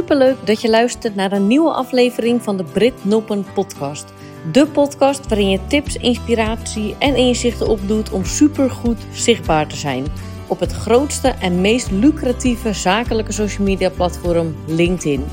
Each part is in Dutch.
Superleuk dat je luistert naar een nieuwe aflevering van de Brit Noppen podcast. De podcast waarin je tips, inspiratie en inzichten opdoet om supergoed zichtbaar te zijn op het grootste en meest lucratieve zakelijke social media platform LinkedIn.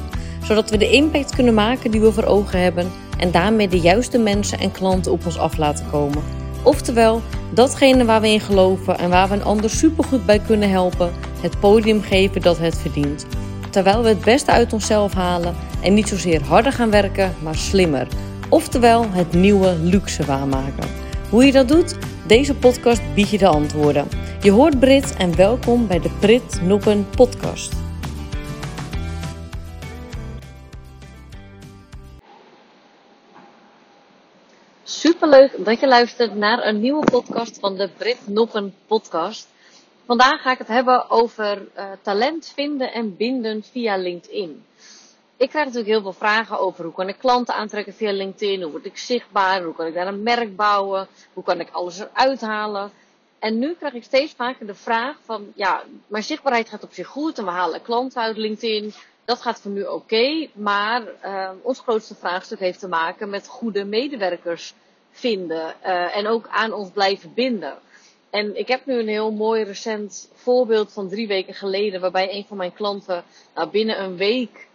Zodat we de impact kunnen maken die we voor ogen hebben en daarmee de juiste mensen en klanten op ons af laten komen. Oftewel, datgene waar we in geloven en waar we een ander supergoed bij kunnen helpen, het podium geven dat het verdient terwijl we het beste uit onszelf halen en niet zozeer harder gaan werken, maar slimmer. Oftewel het nieuwe luxe waarmaken. Hoe je dat doet? Deze podcast biedt je de antwoorden. Je hoort Brit en welkom bij de Brit Noppen podcast. Superleuk dat je luistert naar een nieuwe podcast van de Brit Noppen podcast. Vandaag ga ik het hebben over uh, talent vinden en binden via LinkedIn. Ik krijg natuurlijk heel veel vragen over hoe kan ik klanten aantrekken via LinkedIn, hoe word ik zichtbaar, hoe kan ik daar een merk bouwen, hoe kan ik alles eruit halen. En nu krijg ik steeds vaker de vraag van, ja, mijn zichtbaarheid gaat op zich goed en we halen klanten uit LinkedIn. Dat gaat voor nu oké, maar uh, ons grootste vraagstuk heeft te maken met goede medewerkers vinden uh, en ook aan ons blijven binden. En ik heb nu een heel mooi recent voorbeeld van drie weken geleden, waarbij een van mijn klanten nou, binnen een week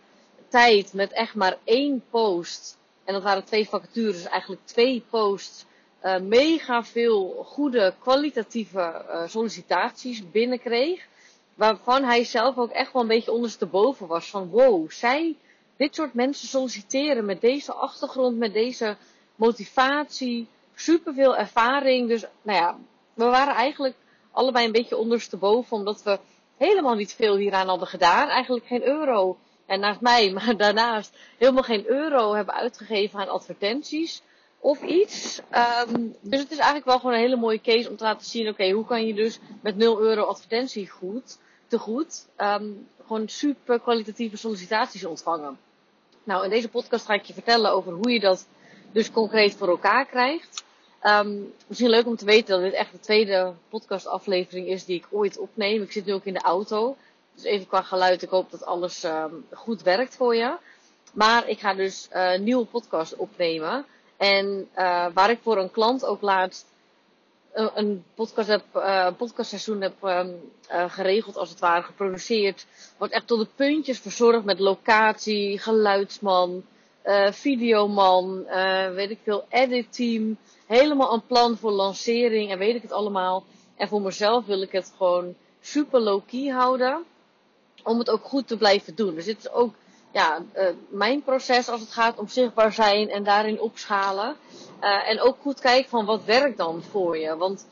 tijd met echt maar één post, en dat waren twee vacatures, dus eigenlijk twee posts, uh, mega veel goede kwalitatieve uh, sollicitaties binnenkreeg. Waarvan hij zelf ook echt wel een beetje ondersteboven was van wow, zij, dit soort mensen solliciteren met deze achtergrond, met deze motivatie, superveel ervaring. Dus nou ja, we waren eigenlijk allebei een beetje ondersteboven, omdat we helemaal niet veel hieraan hadden gedaan. Eigenlijk geen euro. En naast mij, maar daarnaast helemaal geen euro hebben uitgegeven aan advertenties of iets. Um, dus het is eigenlijk wel gewoon een hele mooie case om te laten zien, oké, hoe kan je dus met 0 euro advertentie goed, te goed, um, gewoon super kwalitatieve sollicitaties ontvangen. Nou, in deze podcast ga ik je vertellen over hoe je dat dus concreet voor elkaar krijgt. Um, misschien leuk om te weten dat dit echt de tweede podcastaflevering is die ik ooit opneem. Ik zit nu ook in de auto. Dus even qua geluid, ik hoop dat alles um, goed werkt voor je. Maar ik ga dus uh, nieuwe podcast opnemen. En uh, waar ik voor een klant ook laatst een, een podcast heb, uh, podcastseizoen heb um, geregeld, als het ware, geproduceerd. Wordt echt tot de puntjes verzorgd met locatie, geluidsman, videoman, weet ik veel, editteam helemaal een plan voor lancering en weet ik het allemaal. En voor mezelf wil ik het gewoon super low-key houden. Om het ook goed te blijven doen. Dus dit is ook ja, uh, mijn proces als het gaat om zichtbaar zijn en daarin opschalen. En ook goed kijken van wat werkt dan voor je. Want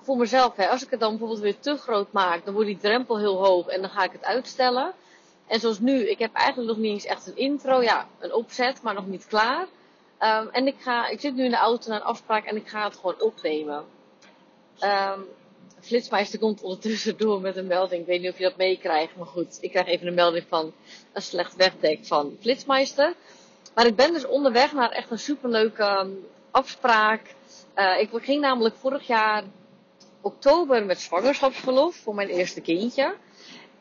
voor mezelf, hè, als ik het dan bijvoorbeeld weer te groot maak, dan wordt die drempel heel hoog en dan ga ik het uitstellen. En zoals nu, ik heb eigenlijk nog niet eens echt een intro, ja, een opzet, maar nog niet klaar. Um, en ik, ga, ik zit nu in de auto naar een afspraak en ik ga het gewoon opnemen. Um, Flitsmeister komt ondertussen door met een melding. Ik weet niet of je dat meekrijgt, maar goed. Ik krijg even een melding van een slecht wegdek van Flitsmeister. Maar ik ben dus onderweg naar echt een superleuke um, afspraak. Uh, ik ging namelijk vorig jaar oktober met zwangerschapsverlof voor mijn eerste kindje.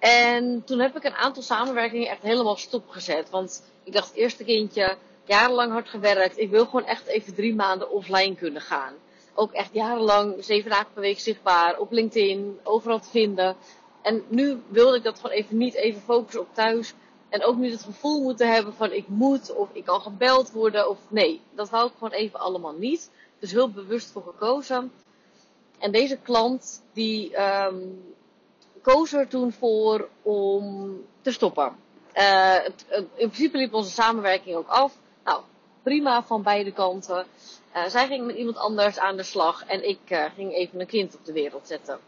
En toen heb ik een aantal samenwerkingen echt helemaal stopgezet. Want ik dacht, eerste kindje, jarenlang hard gewerkt. Ik wil gewoon echt even drie maanden offline kunnen gaan. Ook echt jarenlang, zeven dagen per week zichtbaar, op LinkedIn, overal te vinden. En nu wilde ik dat gewoon even niet even focussen op thuis. En ook niet het gevoel moeten hebben van ik moet of ik kan gebeld worden of nee. Dat wou ik gewoon even allemaal niet. Dus heel bewust voor gekozen. En deze klant die um, koos er toen voor om te stoppen. Het, in principe liep onze samenwerking ook af nou, prima van beide kanten. Uh, zij ging met iemand anders aan de slag en ik uh, ging even een kind op de wereld zetten.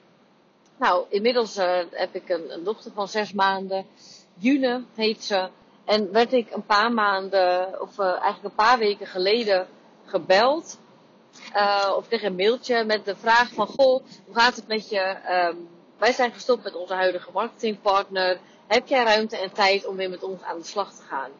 Nou, inmiddels heb ik een, dochter van zes maanden. June heet ze. En werd ik een paar maanden, of eigenlijk een paar weken geleden gebeld. of tegen een mailtje met de vraag van, goh, hoe gaat het met je? Um, wij zijn gestopt met onze huidige marketingpartner. Heb jij ruimte en tijd om weer met ons aan de slag te gaan?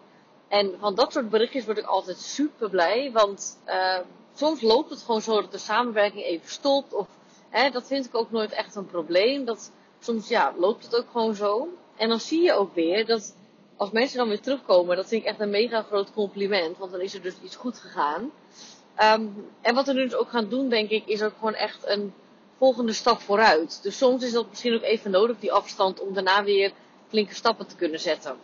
En van dat soort berichtjes word ik altijd super blij. Want uh, soms loopt het gewoon zo dat de samenwerking even stopt. Of hè, dat vind ik ook nooit echt een probleem. Dat, soms ja, loopt het ook gewoon zo. En dan zie je ook weer dat als mensen dan weer terugkomen, dat vind ik echt een mega groot compliment. Want dan is er dus iets goed gegaan. Ehm, en wat we nu dus ook gaan doen, denk ik, is ook gewoon echt een volgende stap vooruit. Dus soms is dat misschien ook even nodig, die afstand, om daarna weer flinke stappen te kunnen zetten.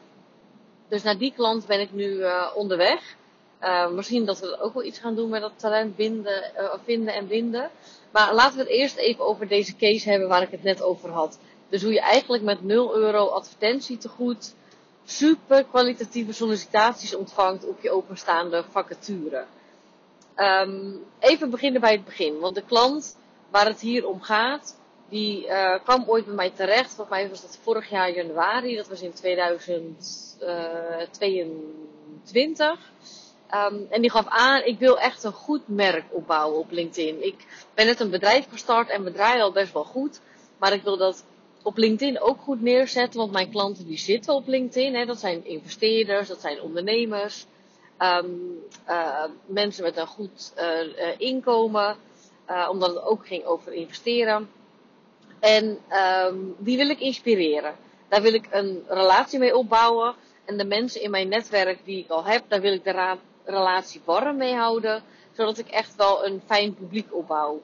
Dus naar die klant ben ik nu uh, onderweg. Uh, misschien dat we ook wel iets gaan doen met dat talent binden, uh, vinden en binden. Maar laten we het eerst even over deze case hebben waar ik het net over had. Dus hoe je eigenlijk met 0 euro advertentie te goed super kwalitatieve sollicitaties ontvangt op je openstaande vacature. Um, even beginnen bij het begin. Want de klant waar het hier om gaat, die uh, kwam ooit bij mij terecht. Volgens mij was dat vorig jaar januari. Dat was in 2022. Um, ehm, en die gaf aan, ik wil echt een goed merk opbouwen op LinkedIn. Ik ben net een bedrijf gestart en we draaien al best wel goed. Maar ik wil dat op LinkedIn ook goed neerzetten. Want mijn klanten die zitten op LinkedIn. Hè, dat zijn investeerders, dat zijn ondernemers. Um, uh, mensen met een goed inkomen. Uh, omdat het ook ging over investeren. En die wil ik inspireren. Daar wil ik een relatie mee opbouwen. En de mensen in mijn netwerk die ik al heb, daar wil ik de relatie warm mee houden. Zodat ik echt wel een fijn publiek opbouw.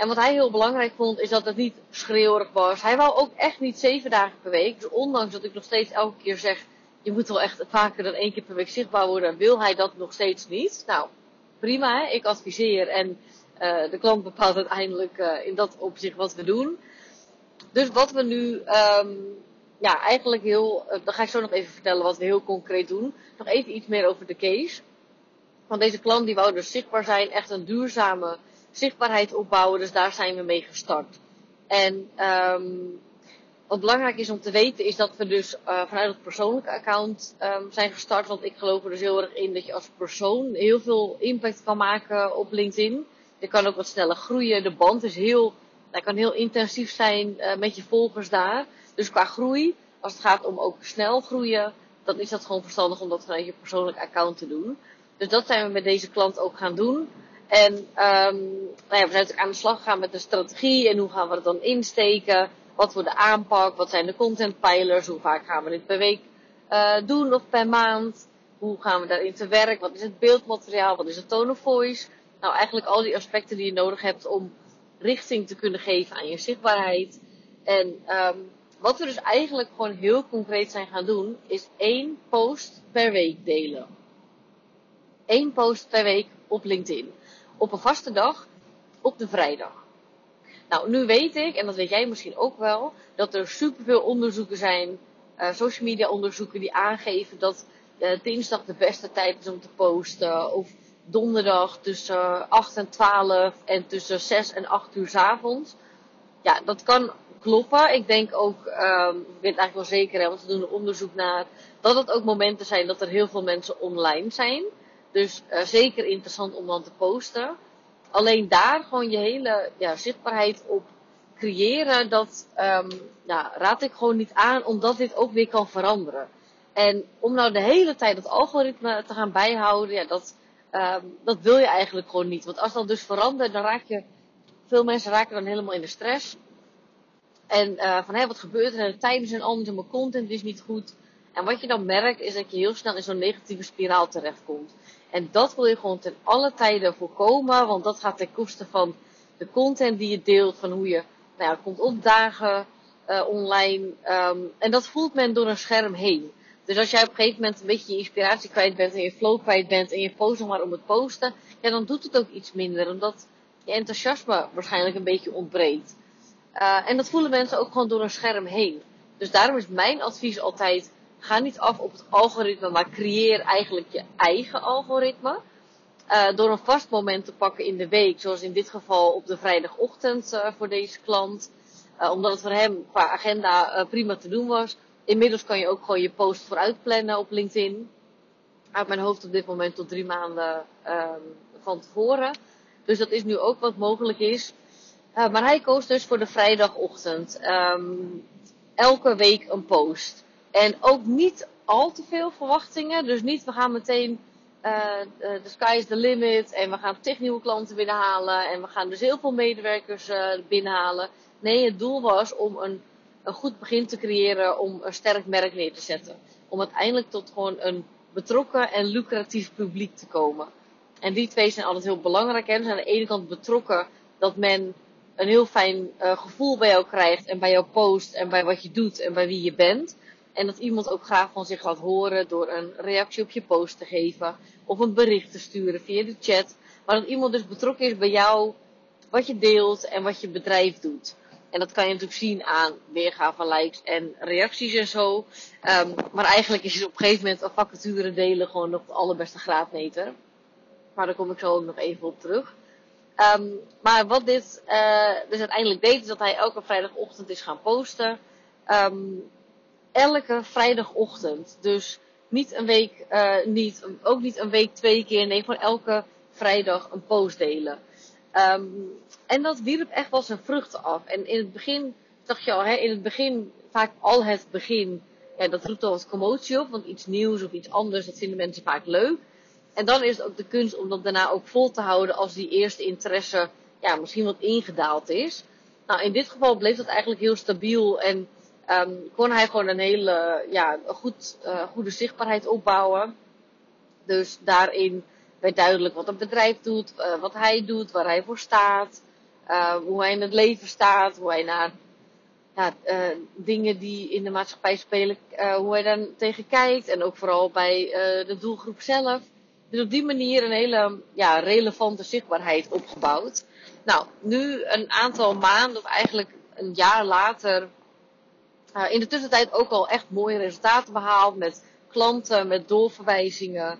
En wat hij heel belangrijk vond, is dat het niet schreeuwerig was. Hij wou ook echt niet zeven dagen per week. Dus ondanks dat ik nog steeds elke keer zeg, je moet wel echt vaker dan één keer per week zichtbaar worden, wil hij dat nog steeds niet. Nou, prima, hè? ik adviseer en de klant bepaalt uiteindelijk uh, in dat opzicht wat we doen. Dus wat we nu, um, ja, eigenlijk heel, uh, dan ga ik zo nog even vertellen wat we heel concreet doen. Nog even iets meer over de case. Want deze klant die wou dus zichtbaar zijn, echt een duurzame zichtbaarheid opbouwen. Dus daar zijn we mee gestart. En um, wat belangrijk is om te weten is dat we dus vanuit het persoonlijke account um, zijn gestart. Want ik geloof er dus heel erg in dat je als persoon heel veel impact kan maken op LinkedIn. Je kan ook wat sneller groeien. De band is heel, dat kan heel intensief zijn uh, met je volgers daar. Dus qua groei, als het gaat om ook snel groeien, dan is dat gewoon verstandig om dat vanuit je persoonlijk account te doen. Dus dat zijn we met deze klant ook gaan doen. En um, nou ja, we zijn natuurlijk aan de slag gegaan met de strategie en hoe gaan we het dan insteken. Wat wordt de aanpak? Wat zijn de contentpijlers? Hoe vaak gaan we dit per week uh, doen of per maand? Hoe gaan we daarin te werk? Wat is het beeldmateriaal? Wat is het tone of voice? Nou, eigenlijk al die aspecten die je nodig hebt om richting te kunnen geven aan je zichtbaarheid. En um, wat we dus eigenlijk gewoon heel concreet zijn gaan doen, is één post per week delen. Eén post per week op LinkedIn op een vaste dag op de vrijdag. Nou, nu weet ik, en dat weet jij misschien ook wel, dat er superveel onderzoeken zijn, uh, social media onderzoeken, die aangeven dat uh, dinsdag de beste tijd is om te posten. Of donderdag tussen 8 en 12 en tussen 6 en 8 uur s avonds. Ja, dat kan kloppen. Ik denk ook, um, ik weet eigenlijk wel zeker, hè, want we doen een onderzoek naar, dat het ook momenten zijn dat er heel veel mensen online zijn. Dus uh, zeker interessant om dan te posten. Alleen daar gewoon je hele ja, zichtbaarheid op creëren, dat ja, raad ik gewoon niet aan, omdat dit ook weer kan veranderen. En om nou de hele tijd het algoritme te gaan bijhouden, ja, dat, um, dat wil je eigenlijk gewoon niet. Want als dat dus verandert, dan raak je, veel mensen raken dan helemaal in de stress. En uh, van hé, wat gebeurt er? De tijden zijn anders en mijn content is niet goed. En wat je dan merkt, is dat je heel snel in zo'n negatieve spiraal terechtkomt. En dat wil je gewoon ten alle tijden voorkomen, want dat gaat ten koste van de content die je deelt, van hoe je nou ja, komt opdagen uh, online. Um, en dat voelt men door een scherm heen. Dus als jij op een gegeven moment een beetje je inspiratie kwijt bent en je flow kwijt bent en je post maar om het posten, ja, dan doet het ook iets minder, omdat je enthousiasme waarschijnlijk een beetje ontbreekt. Uh, en dat voelen mensen ook gewoon door een scherm heen. Dus daarom is mijn advies altijd, Ga niet af op het algoritme, maar creëer eigenlijk je eigen algoritme. Uh, door een vast moment te pakken in de week, zoals in dit geval op de vrijdagochtend uh, voor deze klant. Omdat het voor hem qua agenda prima te doen was. Inmiddels kan je ook gewoon je post vooruit plannen op LinkedIn. Uit mijn hoofd op dit moment tot drie maanden ehm, van tevoren. Dus dat is nu ook wat mogelijk is. maar hij koos dus voor de vrijdagochtend. Um, elke week een post. En ook niet al te veel verwachtingen. Dus niet, we gaan meteen, uh, the sky is the limit. En we gaan tig nieuwe klanten binnenhalen. En we gaan dus heel veel medewerkers binnenhalen. Nee, het doel was om een een goed begin te creëren om een sterk merk neer te zetten. Om uiteindelijk tot gewoon een betrokken en lucratief publiek te komen. En die twee zijn altijd heel belangrijk. Hè? Dus aan de ene kant betrokken dat men een heel fijn uh, gevoel bij jou krijgt en bij jouw post en bij wat je doet en bij wie je bent. En dat iemand ook graag van zich laat horen door een reactie op je post te geven of een bericht te sturen via de chat. Maar dat iemand dus betrokken is bij jou, wat je deelt en wat je bedrijf doet. En dat kan je natuurlijk zien aan weergave van likes en reacties en zo. Um, maar eigenlijk is het op een gegeven moment een vacature delen gewoon nog de allerbeste graadmeter. Maar daar kom ik zo ook nog even op terug. Um, maar wat dit uh, dus uiteindelijk deed, is dat hij elke vrijdagochtend is gaan posten. Um, elke vrijdagochtend. Dus niet een week, uh, niet, ook niet een week twee keer. Nee, gewoon elke vrijdag een post delen. Um, en dat wierp echt wel zijn vruchten af. En in het begin, dacht je al, hè, in het begin, vaak al het begin, dat roept al wat commotie op. Want iets nieuws of iets anders, dat vinden mensen vaak leuk. En dan is het ook de kunst om dat daarna ook vol te houden als die eerste interesse ja, misschien wat ingedaald is. Nou, in dit geval bleef dat eigenlijk heel stabiel en um, kon hij gewoon een hele ja, goed, uh, goede zichtbaarheid opbouwen. Dus daarin werd duidelijk wat het bedrijf doet, uh, wat hij doet, waar hij voor staat, uh, hoe hij in het leven staat, hoe hij naar ja, uh, dingen die in de maatschappij spelen, hoe hij daar tegen kijkt. En ook vooral bij de doelgroep zelf. Dus op die manier een hele ja, relevante zichtbaarheid opgebouwd. Nou, nu een aantal maanden, of eigenlijk een jaar later, in de tussentijd ook al echt mooie resultaten behaald met klanten, met doorverwijzingen.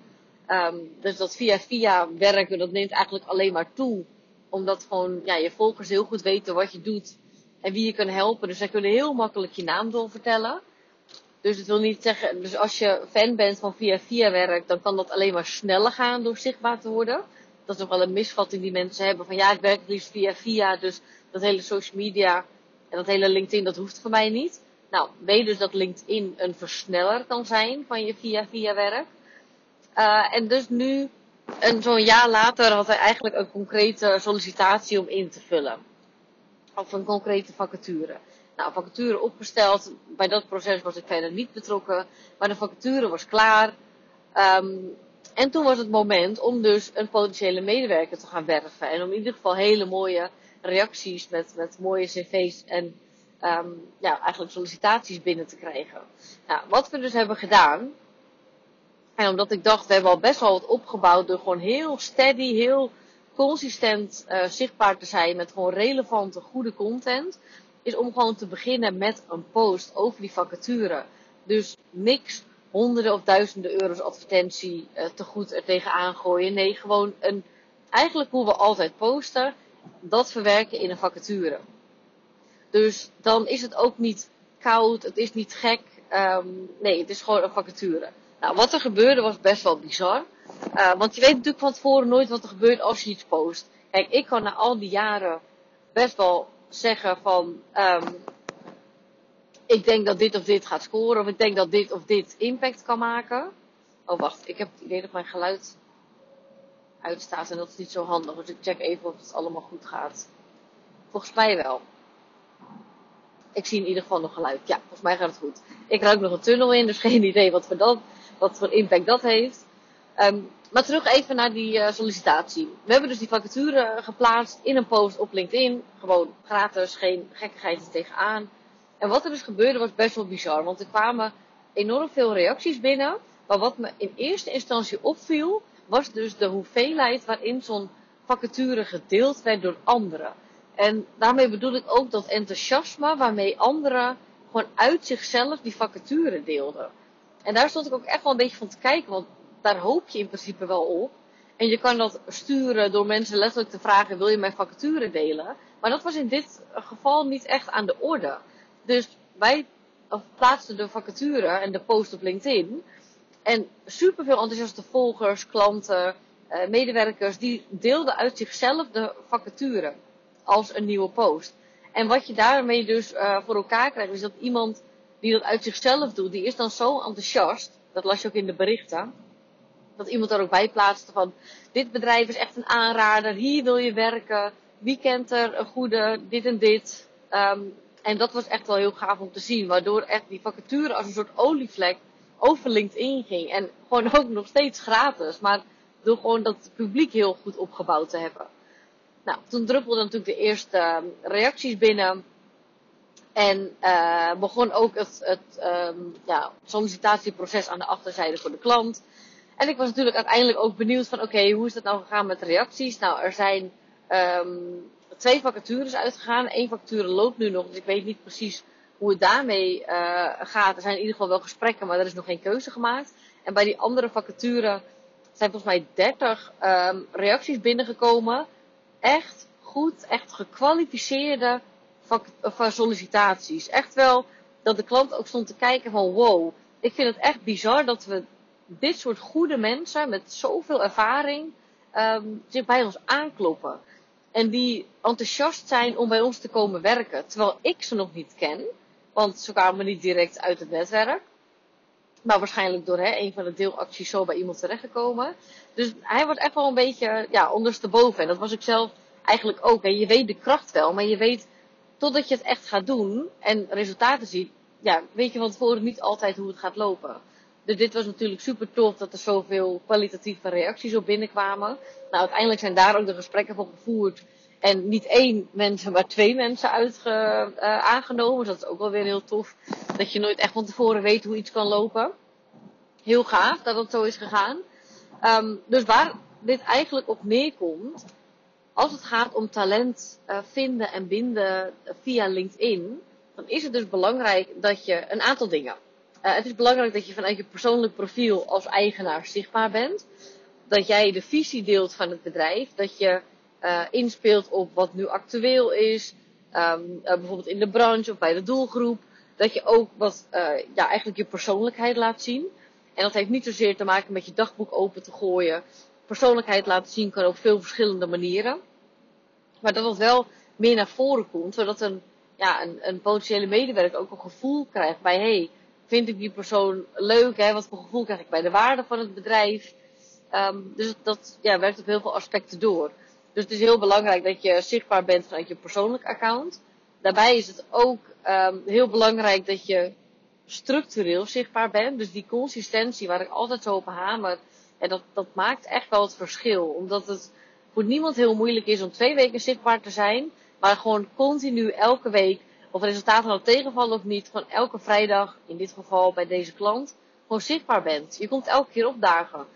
Um, dus dat via via werken, dat neemt eigenlijk alleen maar toe. Omdat gewoon ja, je volgers heel goed weten wat je doet en wie je kan helpen. Dus zij kunnen heel makkelijk je naam doorvertellen. Dus het wil niet zeggen, dus als je fan bent van via via werk, dan kan dat alleen maar sneller gaan door zichtbaar te worden. Dat is nog wel een misvatting die mensen hebben van ja, ik werk liefst via via, dus dat hele social media en dat hele LinkedIn, dat hoeft voor mij niet. Nou, weet dus dat LinkedIn een versneller kan zijn van je via via werk. Uh, en dus nu, zo'n jaar later, had hij eigenlijk een concrete sollicitatie om in te vullen. Of een concrete vacature. Nou, vacature opgesteld. Bij dat proces was ik verder niet betrokken. Maar de vacature was klaar. Um, en toen was het moment om dus een potentiële medewerker te gaan werven. En om in ieder geval hele mooie reacties met, met mooie cv's en ja, eigenlijk sollicitaties binnen te krijgen. Nou, wat we dus hebben gedaan. En omdat ik dacht, we hebben al best wel wat opgebouwd door gewoon heel steady, heel consistent uh, zichtbaar te zijn met gewoon relevante, goede content is om gewoon te beginnen met een post over die vacature. Dus niks honderden of duizenden euro's advertentie uh, te goed er tegenaan gooien. Nee, gewoon een, eigenlijk hoe we altijd posten, dat verwerken in een vacature. Dus dan is het ook niet koud, het is niet gek. Um, nee, het is gewoon een vacature. Nou, wat er gebeurde was best wel bizar. Uh, want je weet natuurlijk van tevoren nooit wat er gebeurt als je iets post. Kijk, ik kan na al die jaren best wel zeggen van um, ik denk dat dit of dit gaat scoren of ik denk dat dit of dit impact kan maken. Oh wacht, ik heb het idee dat mijn geluid uitstaat en dat is niet zo handig. Dus ik check even of het allemaal goed gaat. Volgens mij wel. Ik zie in ieder geval nog geluid. Ja, volgens mij gaat het goed. Ik ruik nog een tunnel in, dus geen idee wat voor, dat, wat voor impact dat heeft. Um, maar terug even naar die uh, sollicitatie. We hebben dus die vacature geplaatst in een post op LinkedIn. Gewoon gratis, geen gekkigheid er tegenaan. En wat er dus gebeurde was best wel bizar. Want er kwamen enorm veel reacties binnen. Maar wat me in eerste instantie opviel, was dus de hoeveelheid waarin zo'n vacature gedeeld werd door anderen. En daarmee bedoel ik ook dat enthousiasme waarmee anderen gewoon uit zichzelf die vacature deelden. En daar stond ik ook echt wel een beetje van te kijken, want daar hoop je in principe wel op. En je kan dat sturen door mensen letterlijk te vragen: wil je mijn vacature delen? Maar dat was in dit geval niet echt aan de orde. Dus wij plaatsten de vacature en de post op LinkedIn. En superveel enthousiaste volgers, klanten, uh, medewerkers, die deelden uit zichzelf de vacature als een nieuwe post. En wat je daarmee dus uh, voor elkaar krijgt, is dat iemand die dat uit zichzelf doet, die is dan zo enthousiast. Dat las je ook in de berichten dat iemand er ook bij plaatste van, dit bedrijf is echt een aanrader, hier wil je werken, wie kent er een goede, dit en dit. Um, En dat was echt wel heel gaaf om te zien. Waardoor echt die vacature als een soort olievlek over LinkedIn ging. En gewoon ook nog steeds gratis. Maar door gewoon dat publiek heel goed opgebouwd te hebben. Nou, toen druppelden natuurlijk de eerste ehm, reacties binnen. En uh, begon ook het, het um, ja, sollicitatieproces aan de achterzijde voor de klant. En ik was natuurlijk uiteindelijk ook benieuwd van oké, hoe is dat nou gegaan met reacties? Nou, er zijn um, twee vacatures uitgegaan. Eén vacature loopt nu nog, dus ik weet niet precies hoe het daarmee uh, gaat. Er zijn in ieder geval wel gesprekken, maar er is nog geen keuze gemaakt. En bij die andere vacature zijn volgens mij 30 um, reacties binnengekomen. Echt goed, echt gekwalificeerde sollicitaties. Echt wel dat de klant ook stond te kijken van wow, ik vind het echt bizar dat we dit soort goede mensen met zoveel ervaring um, zich bij ons aankloppen. En die enthousiast zijn om bij ons te komen werken. Terwijl ik ze nog niet ken. Want ze kwamen niet direct uit het netwerk. Maar waarschijnlijk door hè, een van de deelacties zo bij iemand terechtgekomen. Dus hij wordt echt wel een beetje ja, ondersteboven. En dat was ik zelf eigenlijk ook. En je weet de kracht wel, maar je weet totdat je het echt gaat doen en resultaten ziet, ja, weet je van tevoren niet altijd hoe het gaat lopen. Dus dit was natuurlijk super tof dat er zoveel kwalitatieve reacties op binnenkwamen. Nou, uiteindelijk zijn daar ook de gesprekken voor gevoerd. En niet één mensen, maar twee mensen uitge, uh, aangenomen. Dus dat is ook wel weer heel tof. Dat je nooit echt van tevoren weet hoe iets kan lopen. Heel gaaf dat dat zo is gegaan. Um, dus waar dit eigenlijk op neerkomt, als het gaat om talent uh, vinden en binden via LinkedIn, dan is het dus belangrijk dat je een aantal dingen. Uh, het is belangrijk dat je vanuit je persoonlijk profiel als eigenaar zichtbaar bent. Dat jij de visie deelt van het bedrijf. Dat je inspeelt op wat nu actueel is. Um, bijvoorbeeld in de branche of bij de doelgroep. Dat je ook wat, ja, eigenlijk je persoonlijkheid laat zien. En dat heeft niet zozeer te maken met je dagboek open te gooien. Persoonlijkheid laten zien kan op veel verschillende manieren. Maar dat het wel meer naar voren komt, zodat een, ja, een, een potentiële medewerker ook een gevoel krijgt bij, hey, vind ik die persoon leuk, hè? wat voor gevoel krijg ik bij de waarde van het bedrijf. Um, dus dat ja, werkt op heel veel aspecten door. Dus het is heel belangrijk dat je zichtbaar bent vanuit je persoonlijk account. Daarbij is het ook um, heel belangrijk dat je structureel zichtbaar bent. Dus die consistentie waar ik altijd zo op hamer. En dat, dat maakt echt wel het verschil. Omdat het voor niemand heel moeilijk is om twee weken zichtbaar te zijn. Maar gewoon continu elke week, of resultaten nou tegenvallen of niet, gewoon elke vrijdag, in dit geval bij deze klant, gewoon zichtbaar bent. Je komt elke keer opdagen.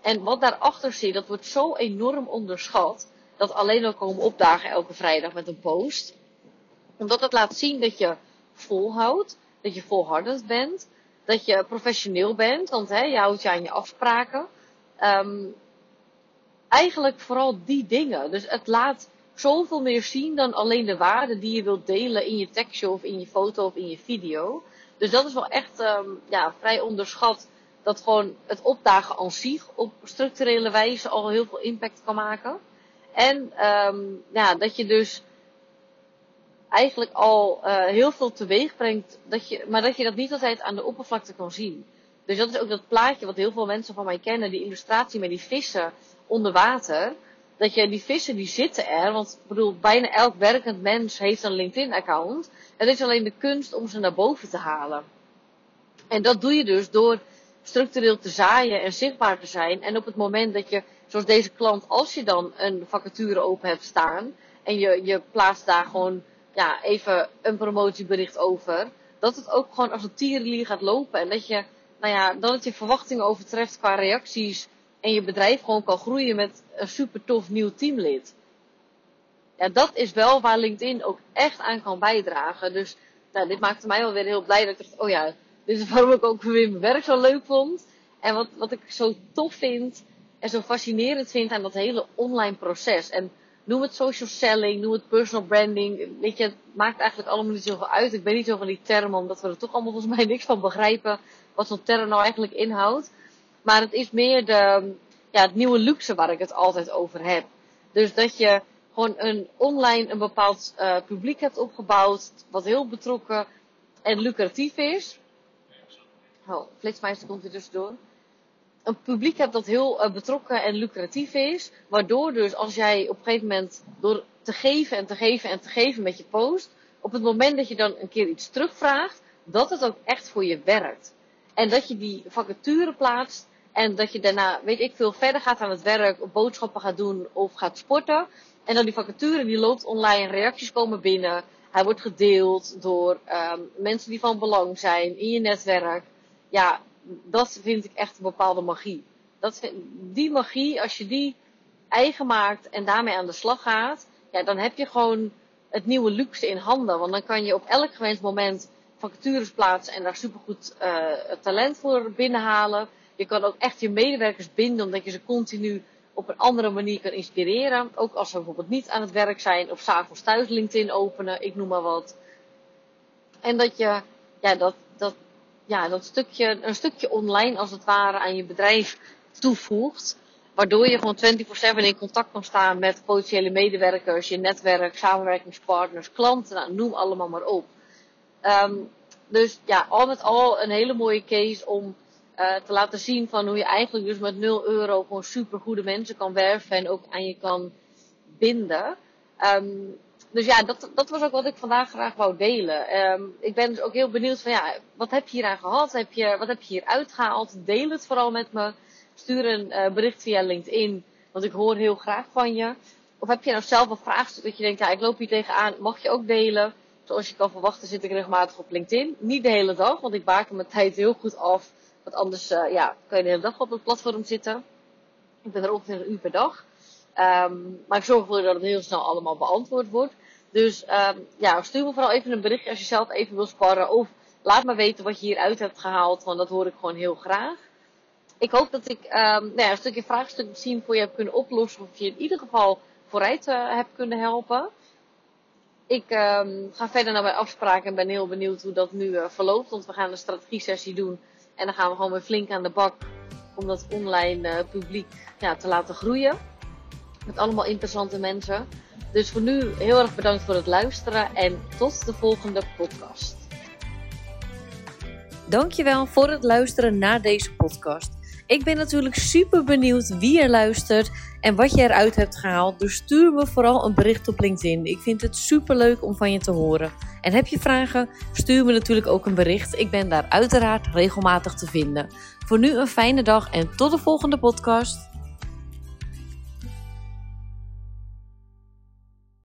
En wat daarachter zit, dat wordt zo enorm onderschat. Dat alleen al komen opdagen elke vrijdag met een post. Omdat het laat zien dat je volhoudt, dat je volhardend bent, dat je professioneel bent, want hè, je houdt je aan je afspraken. Um, eigenlijk vooral die dingen. Dus het laat zoveel meer zien dan alleen de waarde die je wilt delen in je tekstje of in je foto of in je video. Dus dat is wel echt um, ja, vrij onderschat. Dat gewoon het opdagen aan zich op structurele wijze al heel veel impact kan maken. En um, ja, dat je dus eigenlijk al uh, heel veel teweeg brengt, dat je, maar dat je dat niet altijd aan de oppervlakte kan zien. Dus dat is ook dat plaatje wat heel veel mensen van mij kennen, die illustratie met die vissen onder water. Dat je die vissen die zitten er, want ik bedoel, bijna elk werkend mens heeft een LinkedIn account. Het is alleen de kunst om ze naar boven te halen. En dat doe je dus door structureel te zaaien en zichtbaar te zijn. En op het moment dat je, zoals deze klant, als je dan een vacature open hebt staan. En je, je plaatst daar gewoon ja, even een promotiebericht over. Dat het ook gewoon als een tierenlier gaat lopen. En dat je, nou ja, dat het je verwachtingen overtreft qua reacties en je bedrijf gewoon kan groeien met een super tof nieuw teamlid. Ja, dat is wel waar LinkedIn ook echt aan kan bijdragen. Dus nou, dit maakte mij wel weer heel blij dat ik dacht, oh ja, dit is waarom ik ook weer mijn werk zo leuk vond. En wat, wat ik zo tof vind en zo fascinerend vind aan dat hele online proces. En noem het social selling, noem het personal branding. Weet je, het maakt eigenlijk allemaal niet zoveel uit. Ik ben niet zo van die termen, omdat we er toch allemaal volgens mij niks van begrijpen. Wat zo'n term nou eigenlijk inhoudt. Maar het is meer de, ja, het nieuwe luxe waar ik het altijd over heb. Dus dat je gewoon een online een bepaald uh, publiek hebt opgebouwd, wat heel betrokken en lucratief is. Oh, Flitsmeister komt weer tussendoor. Een publiek hebt dat heel uh, betrokken en lucratief is, waardoor dus als jij op een gegeven moment door te geven en te geven en te geven met je post, op het moment dat je dan een keer iets terugvraagt, dat het ook echt voor je werkt. En dat je die vacature plaatst en dat je daarna, weet ik veel, verder gaat aan het werk, boodschappen gaat doen of gaat sporten. En dan die vacature die loopt online, reacties komen binnen. Hij wordt gedeeld door um, mensen die van belang zijn in je netwerk. Ja, dat vind ik echt een bepaalde magie. Dat, die magie, als je die eigen maakt en daarmee aan de slag gaat, ja, dan heb je gewoon het nieuwe luxe in handen. Want dan kan je op elk gewenst moment vacatures plaatsen en daar supergoed uh, talent voor binnenhalen. Je kan ook echt je medewerkers binden, omdat je ze continu op een andere manier kan inspireren. Ook als ze bijvoorbeeld niet aan het werk zijn of s'avonds thuis LinkedIn openen, ik noem maar wat. En dat je ja, dat, dat, ja, dat stukje, een stukje online als het ware aan je bedrijf toevoegt. Waardoor je gewoon 24-7 in contact kan staan met potentiële medewerkers, je netwerk, samenwerkingspartners, klanten, nou, noem allemaal maar op. Um, dus ja, al met al een hele mooie case om uh, te laten zien van hoe je eigenlijk dus met 0 euro gewoon super goede mensen kan werven en ook aan je kan binden. Um, dus ja, dat, dat was ook wat ik vandaag graag wou delen. Um, ik ben dus ook heel benieuwd van ja, wat heb je hier aan gehad? Heb je, wat heb je hier uitgehaald? Deel het vooral met me. Stuur een uh, bericht via LinkedIn, want ik hoor heel graag van je. Of heb je nou zelf een vraagstuk dat je denkt, ja, ik loop hier tegenaan, mag je ook delen? Zoals je kan verwachten zit ik regelmatig op LinkedIn. Niet de hele dag, want ik baken mijn tijd heel goed af. Want anders uh, ja, kan je de hele dag op het platform zitten. Ik ben er ongeveer een uur per dag. Um, maar ik zorg ervoor dat het heel snel allemaal beantwoord wordt. Dus um, ja, stuur me vooral even een berichtje als je zelf even wil sparren. Of laat me weten wat je hieruit hebt gehaald, want dat hoor ik gewoon heel graag. Ik hoop dat ik um, nou ja, een stukje vraagstuk misschien voor je heb kunnen oplossen. Of je in ieder geval vooruit uh, heb kunnen helpen. Ik um, ga verder naar mijn afspraak en ben heel benieuwd hoe dat nu uh, verloopt. Want we gaan een strategie sessie doen. En dan gaan we gewoon weer flink aan de bak om dat online uh, publiek ja, te laten groeien. Met allemaal interessante mensen. Dus voor nu heel erg bedankt voor het luisteren en tot de volgende podcast. Dankjewel voor het luisteren naar deze podcast. Ik ben natuurlijk super benieuwd wie er luistert en wat je eruit hebt gehaald. Dus stuur me vooral een bericht op LinkedIn. Ik vind het super leuk om van je te horen. En heb je vragen? Stuur me natuurlijk ook een bericht. Ik ben daar uiteraard regelmatig te vinden. Voor nu een fijne dag en tot de volgende podcast.